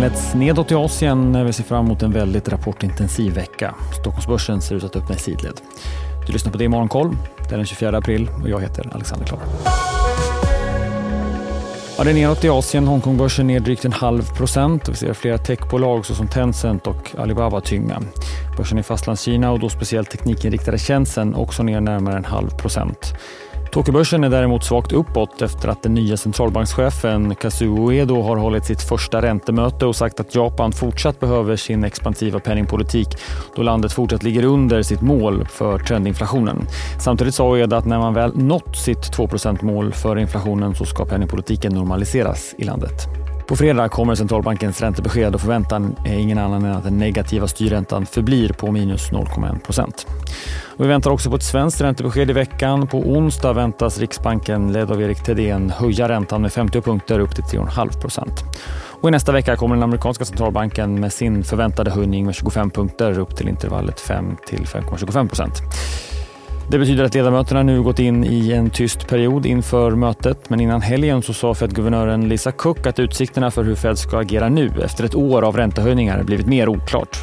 inleds nedåt i Asien när vi ser fram emot en väldigt rapportintensiv vecka. Stockholmsbörsen ser ut att öppna i sidled. Du lyssnar på det i Morgonkoll. Det är den 24 april och jag heter Alexander Klar. Ja, det är nedåt i Asien. Hongkongbörsen ner drygt en halv procent. Vi ser flera techbolag såsom Tencent och Alibaba tynga. Börsen i Fastlandskina och då speciellt teknikinriktade tjänsten också ner närmare en halv procent. Tokyobörsen är däremot svagt uppåt efter att den nya centralbankschefen Kazuo Edo har hållit sitt första räntemöte och sagt att Japan fortsatt behöver sin expansiva penningpolitik då landet fortsatt ligger under sitt mål för trendinflationen. Samtidigt sa Edo att när man väl nått sitt 2% mål för inflationen så ska penningpolitiken normaliseras i landet. På fredag kommer centralbankens räntebesked och förväntan är ingen annan än att den negativa styrräntan förblir på minus 0,1 procent. Vi väntar också på ett svenskt räntebesked i veckan. På onsdag väntas Riksbanken ledd av Erik Thedéen höja räntan med 50 punkter upp till 3,5 procent. Och I nästa vecka kommer den amerikanska centralbanken med sin förväntade höjning med 25 punkter upp till intervallet 5 till 5,25 procent. Det betyder att ledamöterna nu gått in i en tyst period inför mötet. Men innan helgen så sa Fed-guvernören Lisa Cook att utsikterna för hur Fed ska agera nu efter ett år av räntehöjningar blivit mer oklart.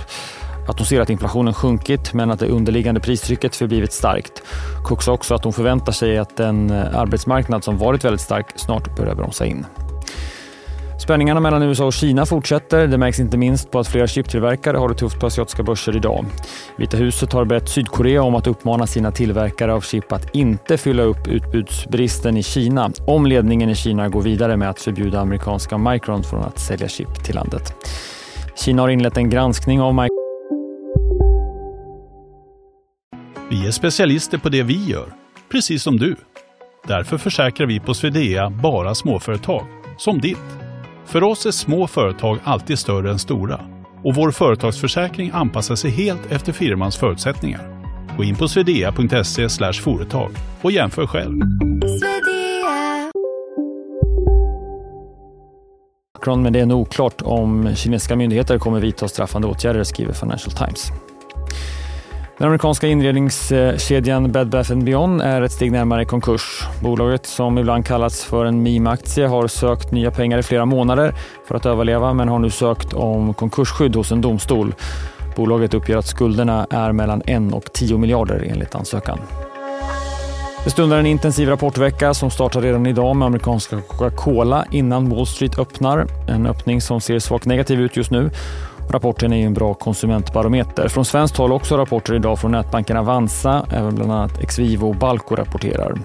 Att hon ser att inflationen sjunkit men att det underliggande pristrycket förblivit starkt. Cook sa också att hon förväntar sig att den eh, arbetsmarknad som varit väldigt stark snart börjar bromsa in. Spänningarna mellan USA och Kina fortsätter. Det märks inte minst på att flera chiptillverkare har det tufft på asiatiska börser idag. Vita huset har bett Sydkorea om att uppmana sina tillverkare av chip att inte fylla upp utbudsbristen i Kina om ledningen i Kina går vidare med att förbjuda amerikanska Micron från att sälja chip till landet. Kina har inlett en granskning av Micron Vi är specialister på det vi gör, precis som du. Därför försäkrar vi på Swedea bara småföretag, som ditt. För oss är små företag alltid större än stora och vår företagsförsäkring anpassar sig helt efter firmans förutsättningar. Gå in på swedea.se företag och jämför själv. Men det är nog oklart om kinesiska myndigheter kommer vidta straffande åtgärder, skriver Financial Times. Den amerikanska inredningskedjan Bed Bath Beyond är ett steg närmare konkurs. Bolaget, som ibland kallats för en meme-aktie, har sökt nya pengar i flera månader för att överleva men har nu sökt om konkursskydd hos en domstol. Bolaget uppger att skulderna är mellan 1 och 10 miljarder enligt ansökan. Det stundar en intensiv rapportvecka som startar redan idag med amerikanska Coca-Cola innan Wall Street öppnar. En öppning som ser svagt negativ ut just nu. Rapporten är en bra konsumentbarometer. Från svenskt håll också rapporter idag från nätbanken Avanza, även bland annat Exvivo och Balco rapporterar.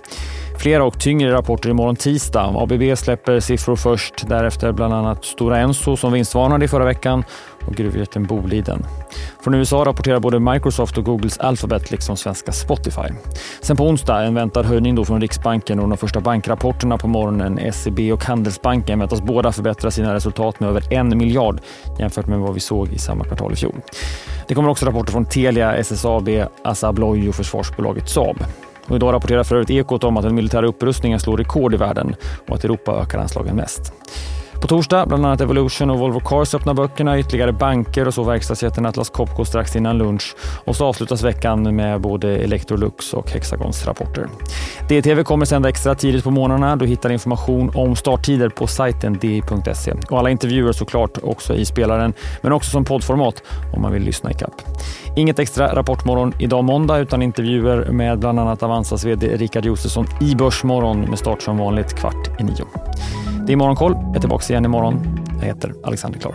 Flera och tyngre rapporter imorgon tisdag. ABB släpper siffror först, därefter bland annat Stora Enso som vinstvarnade i förra veckan och gruvjätten Boliden. Från USA rapporterar både Microsoft och Googles Alphabet liksom svenska Spotify. Sen på onsdag en väntad höjning då från Riksbanken och de första bankrapporterna på morgonen. SEB och Handelsbanken väntas båda förbättra sina resultat med över en miljard jämfört med vad vi såg i samma kvartal i fjol. Det kommer också rapporter från Telia, SSAB, Assa Abloy och försvarsbolaget Saab. Och idag rapporterar för övrigt Ekot om att den militära upprustningen slår rekord i världen och att Europa ökar anslagen mest. På torsdag, bland annat Evolution och Volvo Cars öppnar böckerna, ytterligare banker och så verkstadsjätten Atlas Copco strax innan lunch. Och så avslutas veckan med både Electrolux och Hexagons rapporter. DTV kommer sända extra tidigt på morgnarna. Du hittar information om starttider på sajten di.se. Och alla intervjuer såklart också i spelaren, men också som poddformat om man vill lyssna i kapp. Inget extra Rapportmorgon idag måndag utan intervjuer med bland annat Avanzas vd Rikard Josefsson i Börsmorgon med start som vanligt kvart i nio. Det är Morgonkoll. Jag är tillbaka igen imorgon. Jag heter Alexander Klar.